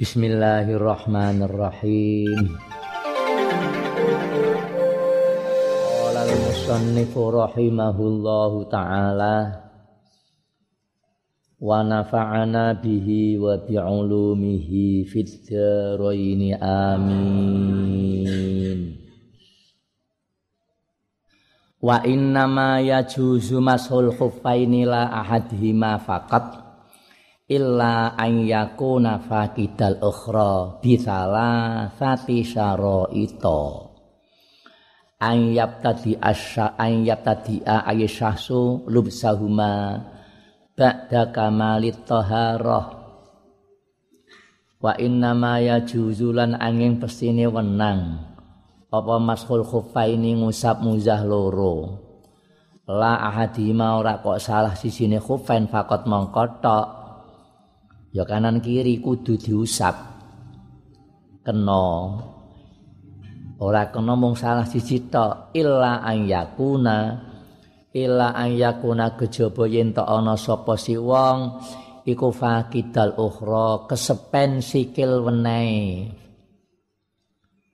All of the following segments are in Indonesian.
Bismillahirrahmanirrahim. Qala al-musannif rahimahullahu taala wa nafa'ana bihi wa bi'ulumihi fid amin. Wa inna ma yajuzu mashul khuffaini la ahadhima faqat illa an yakuna fakidal ukhra bisala sati syaraita an yabtadi asya an yabtadi ayyashahsu lubsahuma ba'da kamalit taharah. Wa inna ma yajuzulan angin pestine wenang. Apa mashul khuffaini ngusap muzah loro? La ahadima ora kok salah sisine khuffain fakot mongkotok ya kanan kiri kudu diusap. Kena. Ora kena mung salah siji tok. Illa an yakuna. Illa an yakuna kejaba yen tok ana sapa si wong iku fakidal ukhra kesepen sikil wenehe.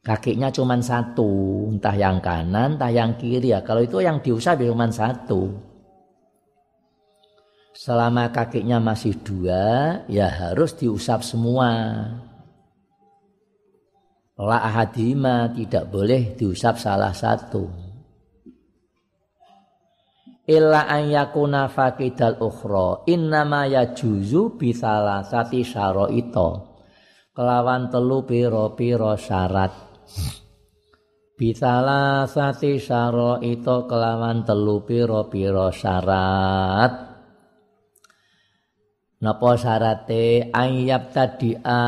Kakinya cuma satu entah yang kanan entah yang kiri. Ya kalau itu yang diusap ya cuma satu Selama kakinya masih dua, ya harus diusap semua. La ahadima tidak boleh diusap salah satu. Illa an yakuna fakidal ukhra innama yajuzu bisalasati syaraita. Kelawan telu pira-pira syarat. Bisalasati syaraita kelawan telu pira-pira syarat. Napa syarate ayyab tadia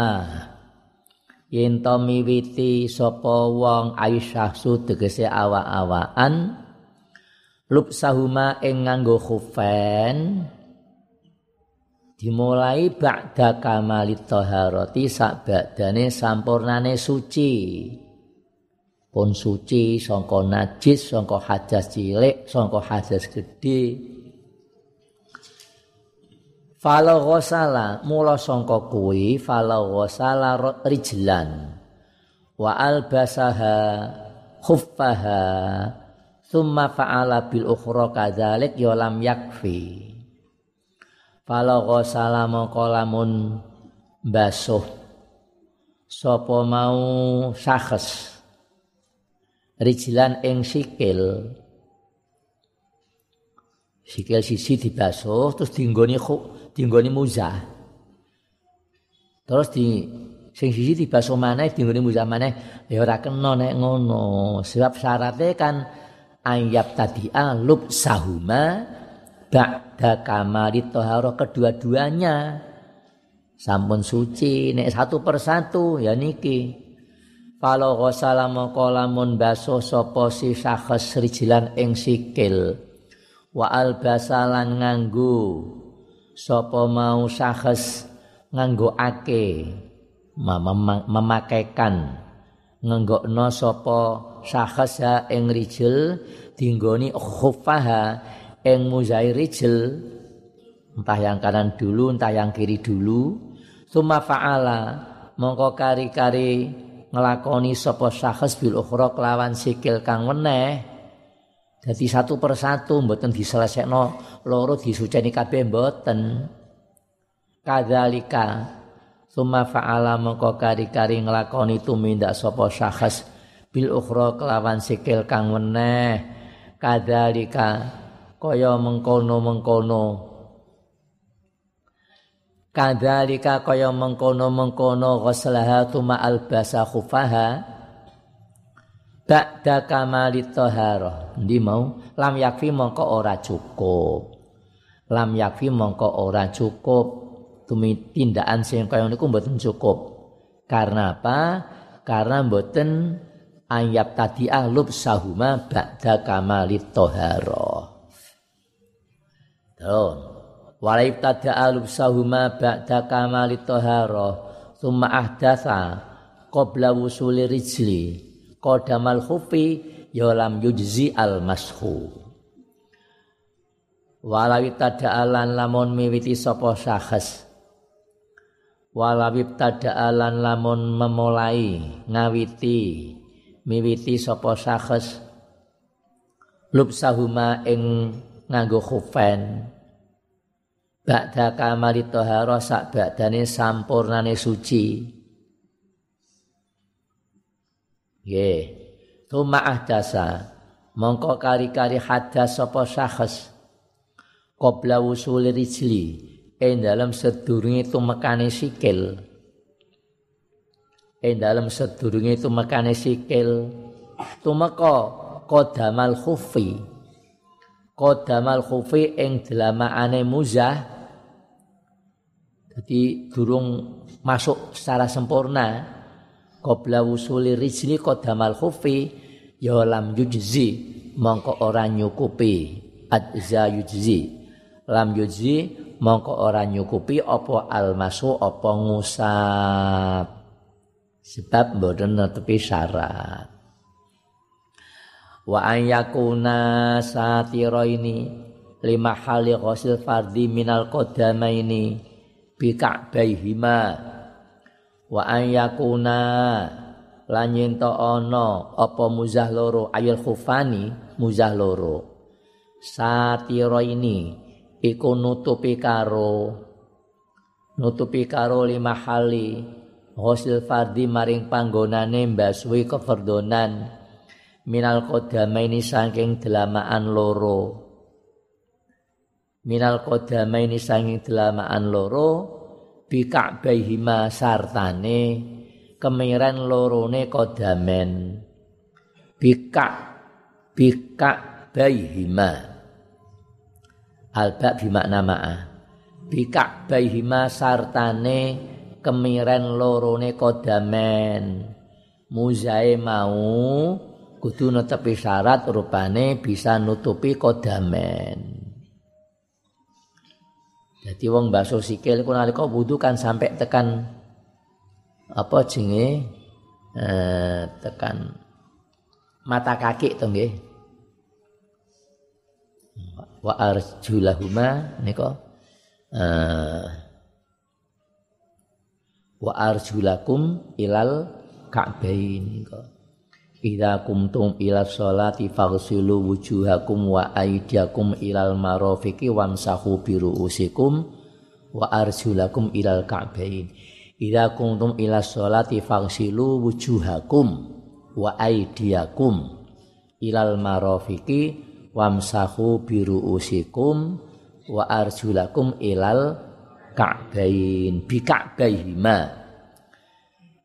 yen to miwiti sapa wong Aisyah su tegese awak-awakan lubsahuma ing nganggo khufen dimulai ba'da kamalit taharati sak badane sampurnane suci. Pun suci sangka najis sangka hadas cilik sangka hadas gedhe Fala ghasala mula sangka kuwi fala ghasala rijlan wa albasaha khuffaha thumma fa'ala bil ukhra kadzalik ya lam yakfi. Fala ghasala mongko lamun basuh sapa mau sakhes rijlan ing sikil sikil sisi dibasuh terus dinggoni dinggoni muzah. Terus di sing siji dibaso maneh dinggoni muzah maneh ya ora kena nek ngono. Sebab syaratnya kan ayat tadi alub sahuma ba'da kamalit toharo kedua-duanya sampun suci nek satu persatu ya niki Kalau ghasala moko lamun baso sapa si sakhs rijilan ing sikil wa albasalan nganggo. Sapa mau syahs nganggo ake memakaikan ngenggokno sapa syahs ha ing rijil dinggoni khuffaha ing muzai rijil. Entah yang kanan dulu entah yang kiri dulu. Summa fa'ala mongko kari-kari ngelakoni sapa syahs bil ukhra kelawan sikil kang weneh Jadi satu persatu mboten diselesekno loro disuceni kabeh mboten. Kadzalika summa fa'ala mongko kari-kari nglakoni tumindak sapa syakhs bil ukhra kelawan sikil kang weneh. Kadzalika kaya mengkono-mengkono. Kadzalika kaya mengkono-mengkono ghuslaha tuma albasa khufaha. Ba'da kamalit taharah. Ndi mau? Lam yakfi mongko ora cukup. Lam yakfi mongko ora cukup. Tumi tindakan sing kaya niku mboten cukup. Karena apa? Karena mboten ayat tadi ahlub sahuma ba'da kamalit taharah. Tuh. Walaib tada alub sahuma ba'da kamalit taharah. Summa ahdatha qabla wusuli rijli qadamal khufi ya lam yujzi al mashu. Walawi tada'alan lamun miwiti sapa syakhs walawib tada'alan lamun memulai ngawiti miwiti sapa sahes lubsahuma ing nganggo khufen. Ba'da kamali tahara sak ba'dane sampurnane suci nggih tuma ahdasa mongko kari-kari hadas sapa sahes qabla wusul rijli. Ing dalam sedurunge tumekane sikil. Ing dalam sedurunge tumekane sikil. Tumeka qadamal khufi qadamal khufi ing delamaane muzah. Jadi durung masuk secara sempurna qabla wusuli rijli qadamal khufi ya lam yujzi mongko ora nyukupi adza yujzi. Lam yujzi mongko ora nyukupi apa almasu apa ngusap. Sebab mboten netepi syarat. Wa an yakuna satira ini lima hali ghasil fardhi minal qadamaini bi ka'baihima wa an yakuna lan yen ana apa muzah loro? Ayul khufani muzah loro. Satira ini iku nutupi karo nutupi karo lima hali hasil fardi maring panggonane mbasuhi keferdonan minal qadamaini saking delamaan loro. Minal qadamaini sanging delamaan loro bi ka'baihima sartane kemiren lorone qadamen bika bika baihima alba bimakna ma'a bika baihima sartane kemiren lorone qadamen muzae mau kudu netepi syarat rupane bisa nutupi kodamen. Jadi wong basuh sikil ku nalika wudu kan sampai tekan apa jenenge eh, tekan mata kaki to nggih. Wa arjulahuma nika eh, wa arjulakum ilal ka'bain nika. Idza kumtum ila sholati faghsilu wujuhakum wa aydiyakum ilal marafiqi wamsahu bi ru'usikum wa arjulakum ilal ka'bain. Idza kumtum ila sholati faghsilu wujuhakum wa aydiyakum ilal marafiqi wamsahu bi ru'usikum wa arjulakum ilal ka'bain bi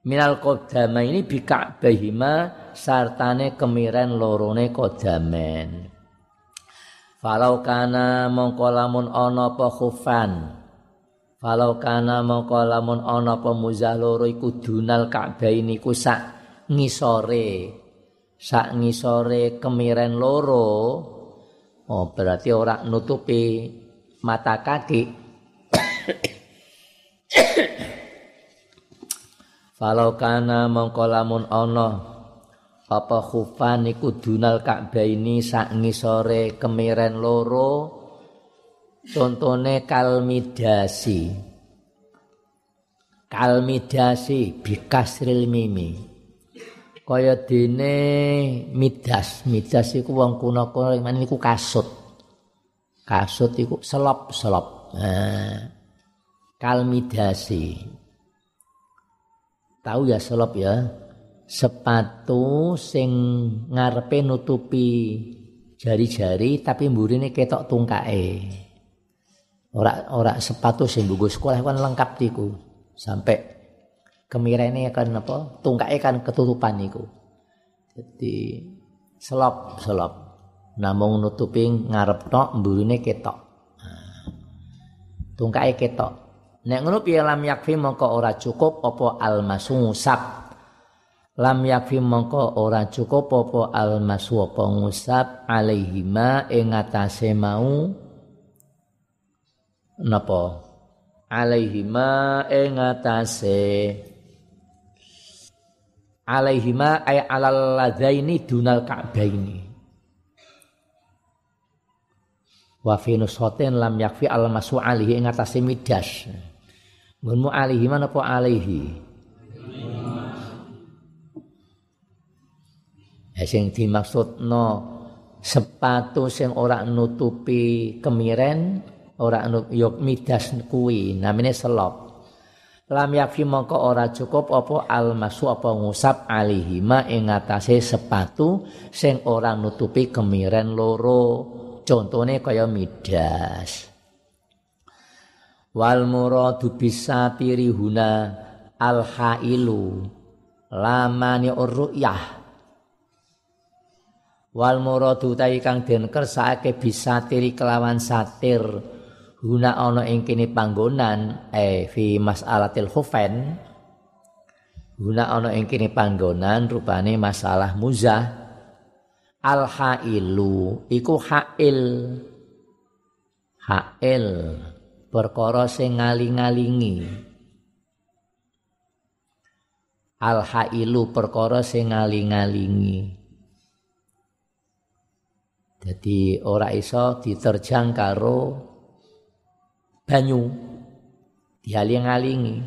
minal qadama ini bi ka'baihima sartane kemiren lorone kodamen falau kana mongko lamun ana apa khufan? Falau kana mongko lamun ana apa muzah loro iku dunal ka'bah niku sak ngisore sak ngisore kemiren loro. Oh berarti ora nutupi mata kaki falau kana mongko lamun ana apa khufan iku dunal Ka'bah ini sak ngisore kemiren loro? Contone kalmidasi. Kalmidasi bikasril mimi. Kaya dene midas. Midas iku wong kuna-kuna men iku kasut. Kasut iku selop-selop. Nah, kalmidasi tahu ya selop ya sepatu sing ngarepe nutupi jari-jari tapi mburine ketok tungkae. Ora ora sepatu sing nggo sekolah kan lengkap iku. Sampai kemirene kan apa? Tungkae kan ketutupan iku. Jadi selop selop. Namung nutupi ngarep tok mburine ketok. Nah, tungkae ketok. Nek ngono piye lam yakfi mongko ora cukup apa almasusab lam yakfi mongko ora cukup apa almasu apa ngusap alaihima ing atase mau napa? Alaihima ing atase alaihima ay alal ladaini dunal ka'baini. Wa fi nushatin lam yakfi almasu alaihi ing atase midas Nggonmu alihi mana po alihi? Ya sing dimaksudno sepatu sing ora nutupi kemiren, ora yo midas kuwi namine selop. Lam yakfi mongko ora cukup apa almasu apa ngusap alihi ma ing ngatasé sepatu sing ora nutupi kemiren loro. Contone kaya midas. Wal muradu bisatiri huna al hailu lamani urruyah. Wal muradu ta'i kang den kersake bisatiri kelawan satir. Huna ana ing kene panggonan eh fi mas'alatil khufain guna ana ing kene panggonan rupane masalah muzah. Al hailu iku hail. Hail perkara sing ngaling-alingi. Al hailu perkara sing ngaling-alingi. Jadi ora iso diterjang karo banyu. Dialing-alingi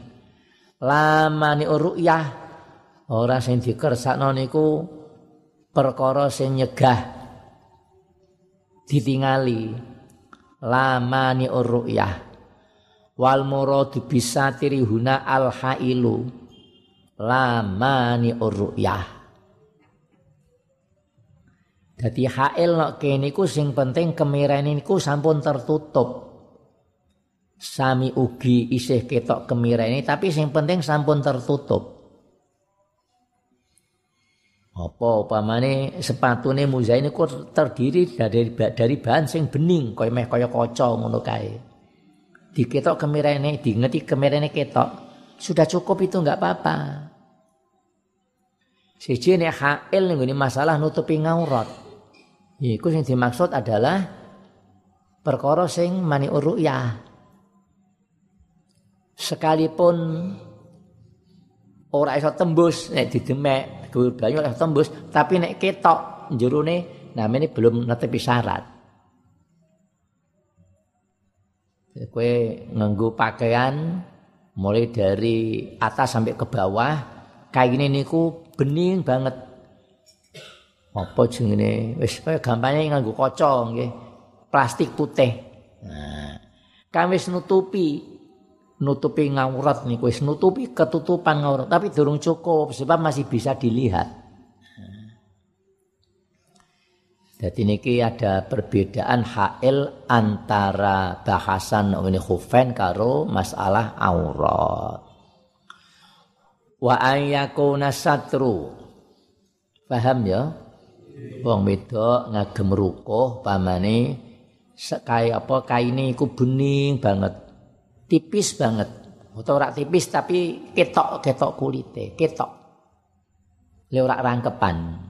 lamani uruyah ora sing dikersakno niku perkara sing nyegah. Ditingali. Lamani uruyah wal muradu bisatiri huna al hailu lamani uruyah Dadi hail nek kene iku sing penting kemirene niku sampun tertutup. Sami ugi isih ketok kemirene tapi sing penting sampun tertutup. Apa upamane sepatune muzain niku terdiri dari dari bahan sing bening kaya meh kaya kaca ngono kae. Diketok kemirene, diingeti kemirene ketok. Sudah cukup itu enggak apa-apa. Siji nek hail ning masalah nutupi ngaurat. Iku sing dimaksud adalah perkara sing mani uruyah. Sekalipun ora iso tembus nek didemek, dhuwur banyu ora tembus, tapi nek ketok jerone namanya belum netepi syarat. Kue nganggo pakaian mulai dari atas sampai ke bawah. Kayak gini niku bening banget. Apa jenenge? Wis kaya gampangnya nganggo kaca nggih. Plastik putih. Nah kan wis nutupi nutupi ngaurat niku. Wis nutupi ketutupan ngaurat tapi durung cukup sebab masih bisa dilihat Jadi niki ada perbedaan hail antara bahasan ini khufen karo masalah aurat. Wa ayyakuna satru. Paham ya? Wong wedok ngagem rukuh pamane kaya apa kaine iku bening banget. Tipis banget. Utawa ora tipis tapi ketok-ketok kulite, ketok. Le ora rangkepan.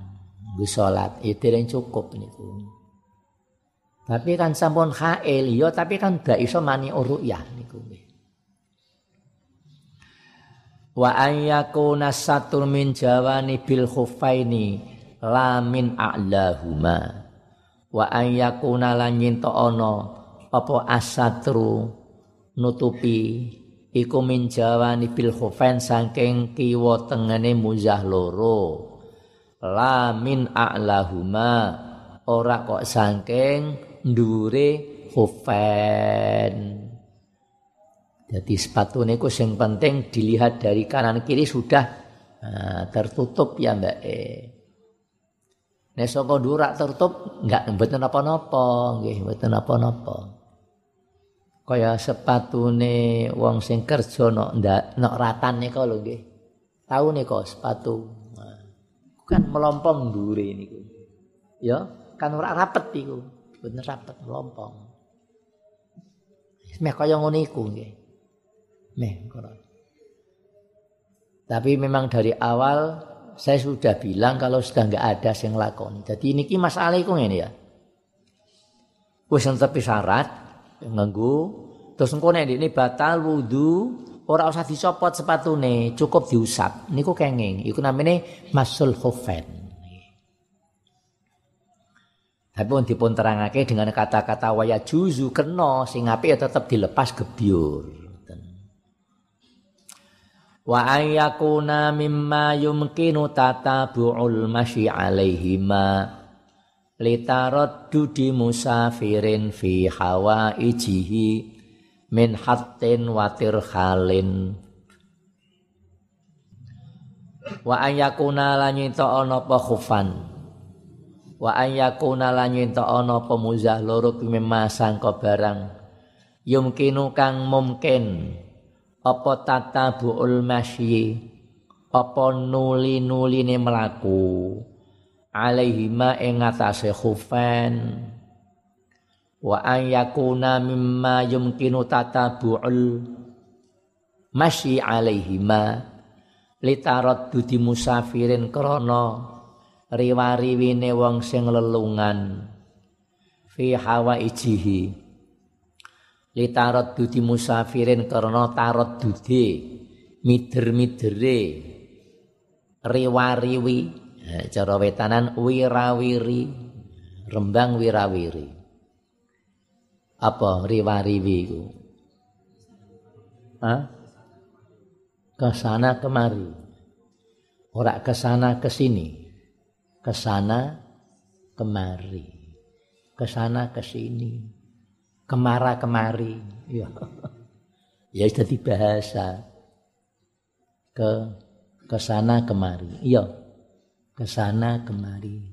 Nggo salat ya dereng cukup niku. Tapi kan sampun hail ya tapi kan gak iso mani uruyah niku. Wa ayyakuna satur min jawani bil khufaini lamin a'lahuma. Wa ayyakuna lan nyinto ana apa asatru nutupi iku min jawani bil khufain saking kiwa tengene muzah loro. La min a'lahuma. Ora kok saking ndure khufen. Jadi sepatu niku sing penting dilihat dari kanan kiri sudah nah, tertutup ya mbak e. Nek saka dhurak tertutup enggak mboten apa-apa nggih mboten apa-apa kaya sepatune wong sing kerja nok nok ratan niku lho nggih. Tau niku sepatu kan melompong dure niku. Ya, kan ora rapet iku. Bener rapet melompong. Meh kaya ngono iku nggih. Meh Tapi memang dari awal saya sudah bilang kalau sudah enggak ada sing lakoni. Jadi niki masalah iku ngene ya. Wis tepi syarat nganggo terus engko nek ini batal wudu ora usah dicopot sepatune, cukup diusap. Niku kenging, iku namine masul khufain. Tapi pun dipun terangake dengan kata-kata waya juzu kena sing apik ya tetep dilepas gebyur. wa ayyakuna mimma yumkinu tatabu'ul masyi alaihima litaraddu di musafirin fi hawa ijihi min hattin watir khalin wa ayyakuna lanyita ana apa khufan. Wa ayyakuna lanyita ana apa muzah loro mimma sangka barang. Yumkinu kang mungkin apa tatabuul masyi apa nuli-nuline melaku alaihima ing atase khufain wa an yakuna mimma yumkinu tatabuul masyi alaihima litaraddu di musafirin krana riwariwine wong sing lelungan fi hawa ijihi litarot dudi musafirin karena tarot dudi mider-midere riwariwi cara wetanan wirawiri rembang wirawiri apa? Riwariwi itu Hah? ke sana kemari. Ora ke sana ke sini. Ke sana kemari. Ke sana ke sini. Kemara kemari. Ya. Ya jadi bahasa. Ke ke sana kemari. Iya. Ke sana kemari.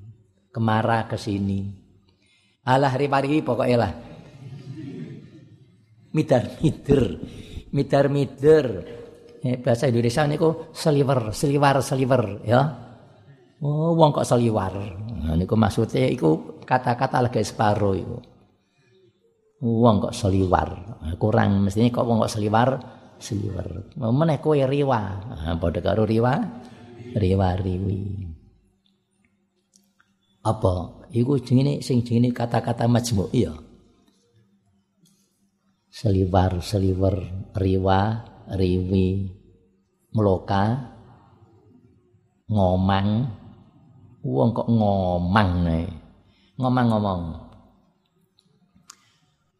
Kemara ke sini alah ripari pokoknya lah midar mider midar mider eh, bahasa Indonesia kok seliwer seliwar seliwer ya. Oh wong kok seliwar. Nah, ini maksudnya itu kata-kata lagi separuh itu wong kok seliwar. Kurang mestinya kok wong kok seliwar seliwar. Meneh kowe riwa. Padha karo riwa riwa riwi. Apa? Iku jenenge sing jenenge kata-kata majmu iya seliwar seliwer riwa riwi meloka ngomang. Wong kok ngomang nih ngomong ngomong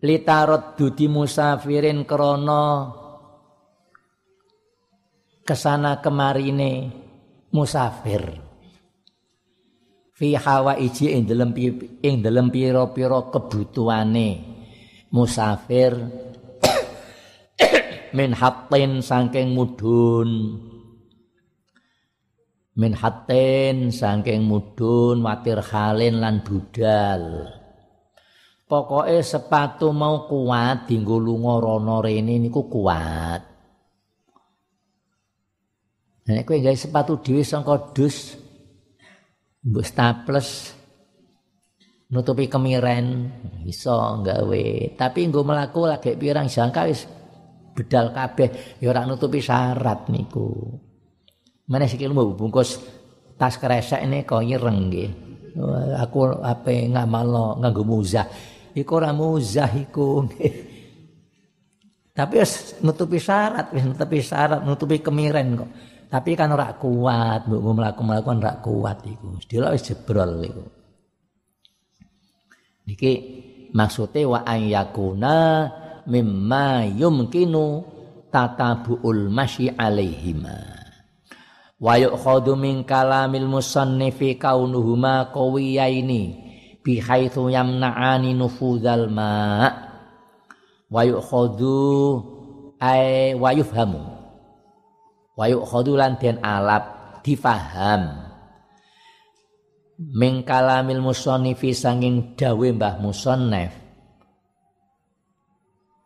litarot dudi musafirin krono ke sana kemarine musafir. Fi hawa iji ing dalam ing dalam piro-piro kebutuhane musafir min hatin saking mudun min hatin saking mudun watir khalin lan budal. Pokoke sepatu mau kuat dinggo lunga rono rene niku kuat. Nek kowe gawe sepatu dhewe saka dus staples nutupi kemiren iso gawe. Tapi nggo mlaku lagi pirang jangka wis bedal kabeh ya ora nutupi syarat niku. Meneh sikil mbok bungkus tas kresek ini kok ireng nggih. Aku ape ngamalno nganggo muzah. iku ora muzah iku. Tapi wis nutupi syarat, nutupi syarat, nutupi kemiren kok. Tapi kan ora kuat, mbok mlaku-mlaku ora kuat iku. Delok wis jebrol iku. Niki maksude wa ayyakuna mimma yumkinu tatabuul masyi alaihima. Wa yu'khadhu min kalamil musannifi kaunuhuma qawiyaini bihaitsu yamna'ani nufuzal ma' wa yu'khadhu ay wa yufhamu wa yu'khadhu lan den alap difaham. Min kalamil musannifi sanging dawe Mbah Musannif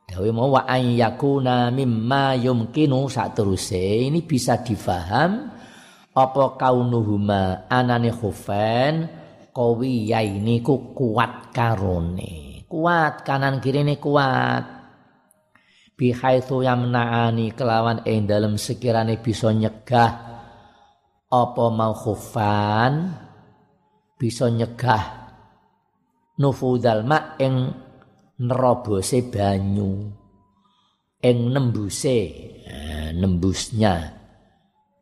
dawe mau wa an yakuna mimma yumkinu sateruse ini bisa difaham apa kaunuhuma anane khufain qawiya ini ku kuat karone. Kuat kanan kiri ini kuat. Bihaitsu yamnaani kelawan ing dalem sekirane bisa nyegah apa mau khufan bisa nyegah nufudal ma ing nerobose banyu ing nembuse eh, nembusnya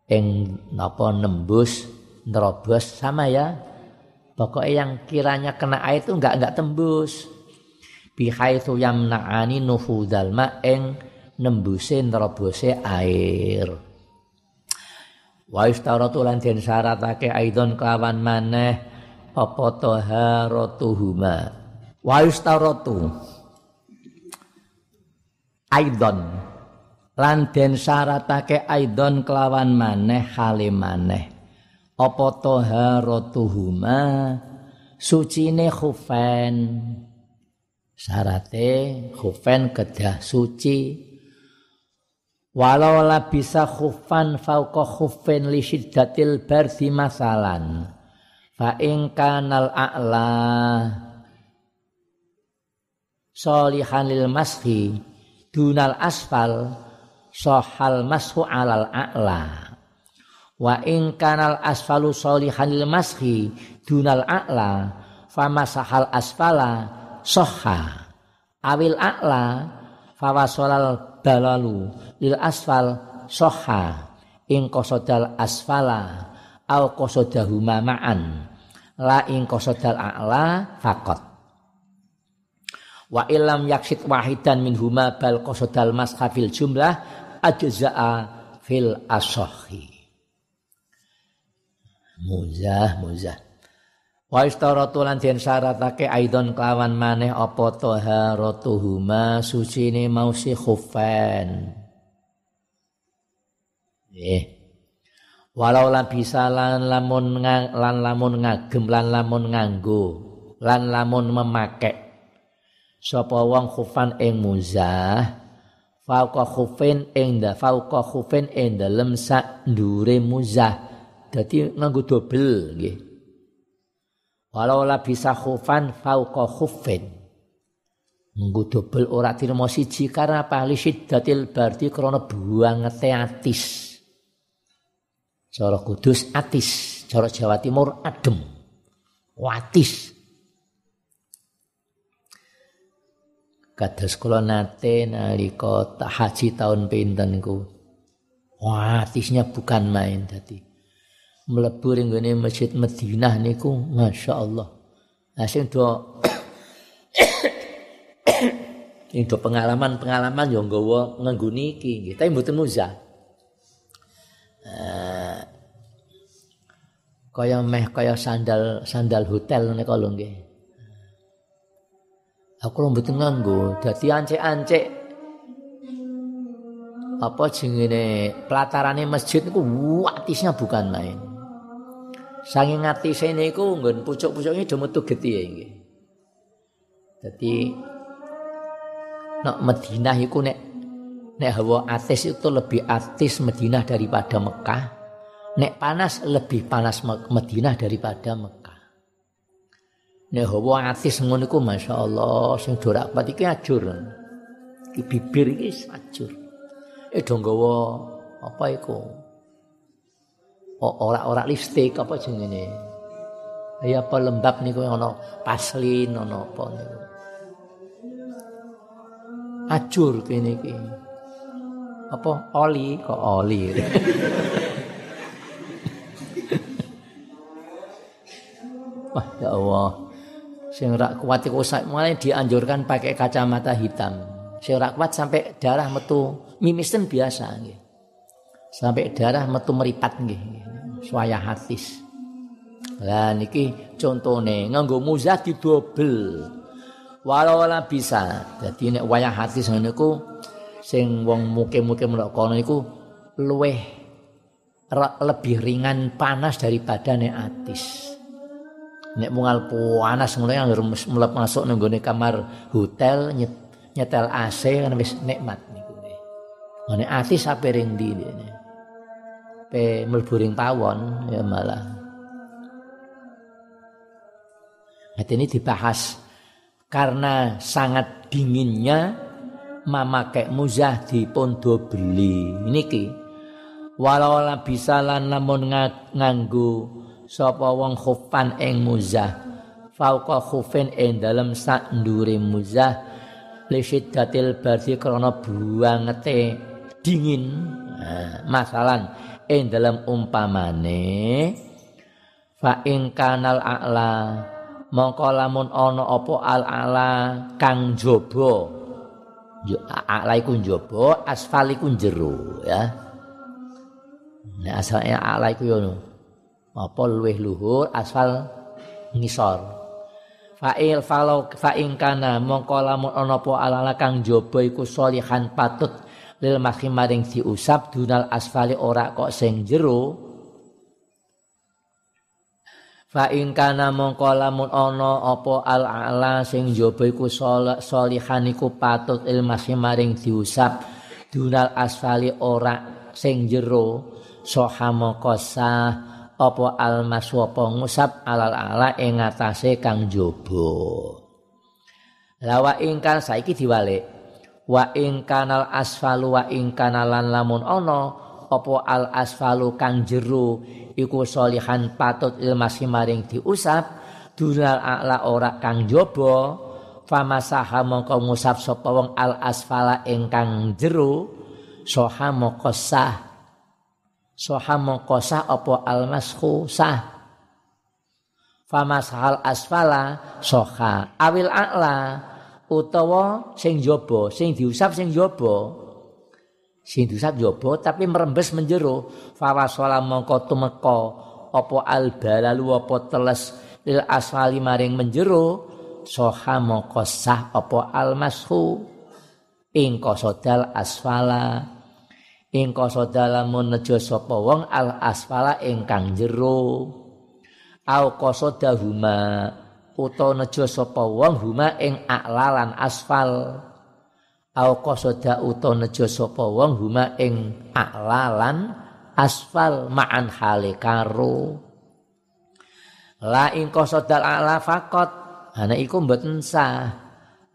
ing napa nembus nerobos sama ya Pokoknya yang kiranya kena air itu enggak enggak tembus. Bihaitsu yamna'ani nufudal ma'eng nembusin nerobose air. wa istaratu lan den syaratake aidon kelawan maneh apa taharatuhuma wa istaratu aidon. Lan den syaratake aidon kelawan maneh hale maneh. Apa taharatuhuma sucine khufen. Syarate khufen kedah suci. Walau la bisa khufan fauqa khufin li syiddatil bardi masalan. Fa in kanal a'la solihan lil mashi dunal asfal sohal mashu alal a'la. Wa in kanal asfalu solihan lil mashi dunal a'la famasahal asfala soha. Awil a'la fawasolal balalu lil asfal soha. Ing kosodal asfala au kosodahuma ma'an. La ing kosodal a'la fakot wa ilam yaksid wahidan min huma bal kosodal mashafil jumlah ajza'a fil asohi muzah muzah Wa istaratu lan den syaratake aidon kelawan maneh apa taharatuhuma sucine mau si khufain. Eh. Walau lan bisa lan lamun lan lamun ngagem lan lamun nganggo lan lamun memakai sapa wong khufan ing muzah fauqa khufin ing da fauqa khufin ing dalem sak ndure muzah. Dadi nganggo dobel nggih. Walau la bisa khufan fauqa khuffin nggo dobel ora tirma siji karena pali syiddatil bardi krana buangete atis. Cara kudus atis cara Jawa Timur adem. Watis kados kula nate nalika haji tahun pinten niku watisnya bukan main tadi mlebu ring Masjid Madinah niku masyaallah. Lah sing do do pengalaman-pengalaman yo nggawa nganggo niki nggih, tapi mboten muzah. Uh, kaya meh kaya sandal sandal hotel nika lho nggih. Aku lho mboten nganggo, dadi ancek-ancek apa jenenge pelatarane masjid niku watisnya bukan main. Saking atise niku nggon pucuk-pucuke do metu getihe nggih. Dadi nek Madinah iku nek nek hawa atis itu lebih atis Madinah daripada Mekah. Nek panas lebih panas Madinah daripada Mekah. Nek hawa atis ngono iku masyaallah sing do rapat iki ajur. Iki bibir iki ajur. Eh do apa iku? ora-ora lipstick apa jenenge. Ya apa lembab niku ana paslin ana apa niku. Ajur kene iki. Apa oli kok oli. Wah ya Allah. Sing ora kuat iku mulai dianjurkan pakai kacamata hitam. Sing ora kuat sampai darah metu mimisen biasa nggih. Sampai darah metu meripat nggih. swaya hatis. Lah niki contone nganggo muzah didobel. Walau ora bisa. Dadi nek wayah hatis ngene iku sing wong muke-muke melok kono iku luweh lebih ringan panas daripada nek atis. Nek mungal panas ngono yang mlep masuk nang kamar hotel nyetel AC kan wis nikmat niku. Nek atis ape ring ndi ini. pe melburing pawon ya malah. Nah, ini dibahas karena sangat dinginnya memakai muzah di pondo beli ini ki walau bisa lan namun nganggu sapa wong khufan ing muzah? Fauqa khufin ing dalam sak ndure muzah. Li syiddatil bardi krana buangete dingin. Nah, masalan ing dalam umpamane fa ing kanal a'la mongko lamun ana apa al a'la kang jaba a'la iku jaba asfal iku jero ya. Nek asalnya ala iku yo apa luwih luhur? Asfal ngisor. Fa'il falau fa'in kana mongko lamun ana apa ala kang jaba iku solihan patut. Lil makhim maring diusap dunal asfali ora kok sing jero. Fa in kana mongko lamun ana apa al ala sing jaba iku solihan iku patut. Il makhim maring diusap dunal asfali ora sing jero. Soha mongko apa almas apa ngusap alal ala ing ngatasé kang jaba lawa ingkang saiki diwalik wa ing kanal asfalu wa ing kanalan lamun ana apa al asfalu kang jero iku solihan patut ilmasi maring diusap dunal ala ora kang jaba famasaha mongko ngusap sapa wong al asfala ingkang jero soha mongko sah soha mongkosah opo almasku sah famashal asfala soha awil a'la. Utawa sing jobo sing diusap sing jobo sing diusap jobo tapi merembes menjero. Fawasola mongko tumeka opo albalalu opo teles lil asfali maring menjero. Soha mongko opo almasku ing kosodal asfala ing qasada lamun nejo sapa wong al asfala ingkang jero. Au qasada huma utawa nejo sapa wong huma ing aklalan asfal. Au qasada utawa nejo sapa wong huma ing aklalan asfal ma'an hale karo. La ing qasadal a'la faqat ana iku mboten sah.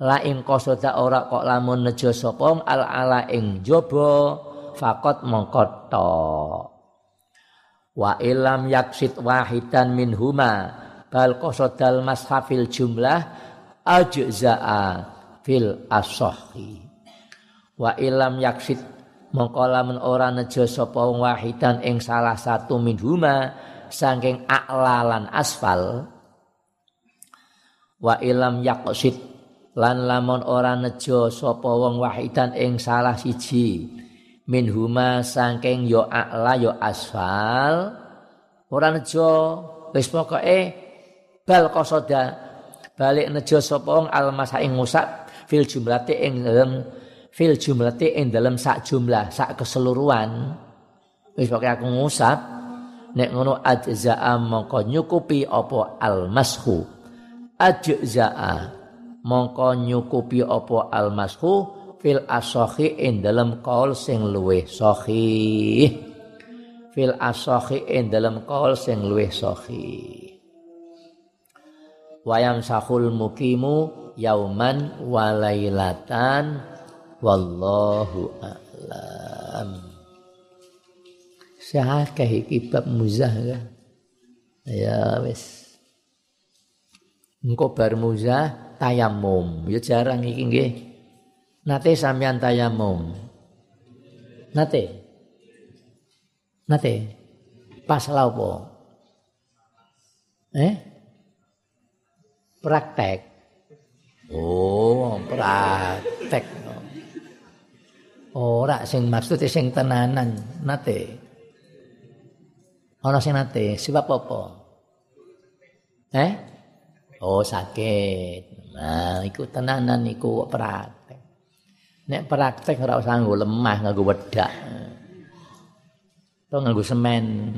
La ing ora kok lamun nejo sapa al ala ing jaba fakot mongkoto wa ilam yaksit wahidan min huma bal qasodal mashafil jumlah ajza'a fil asohi wa ilam yaksit mongko lamun ora nejo sapa wahidan ing salah satu min huma saking aklalan asfal. Wa ilam yaksit lan lamun ora nejo sapa wong wahidan ing salah siji min huma saking yo a'la yo asfal. Ora nejo wis pokoke bal qasada balik nejo sapa wong almasa ing ngusap fil jumlati ing dalem fil jumlati ing dalem sak jumlah sak keseluruhan. Wis pokoke aku ngusap nek ngono ajza'a mongko nyukupi apa almashu ajza'a mongko nyukupi apa almashu fil asohi in dalam kaul sing luweh sohi fil asohi in dalam kaul sing luweh sohi wayam sahul mukimu yauman walailatan wallahu a'lam Syahakah iki bab muzah kan? Ya wis. Engko bar muzah tayamum. Ya jarang iki nggih. Nate sampean tayamum. Nate. Nate. Pas lapo? Eh? Praktek. Oh, praktek. Ora sing maksud sing tenanan nate. Ana sing nate, sebab apa? Eh? Oh, sakit. Nah, iku tenanan iku praktek. Nek praktek ora usah nggo lemah, nganggo wedak. To nganggo semen.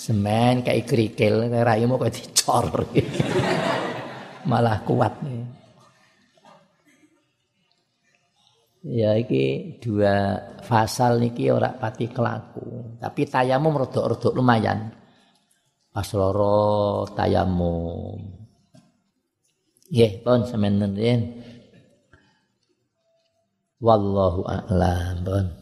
Semen kayak krikil, kayak raimu kok dicor. Malah kuat nih. Ya iki dua fasal niki ora pati kelaku, tapi tayamum rodok-rodok lumayan. Pas loro tayamum. Nggih, pun semen Wallahu a'lam.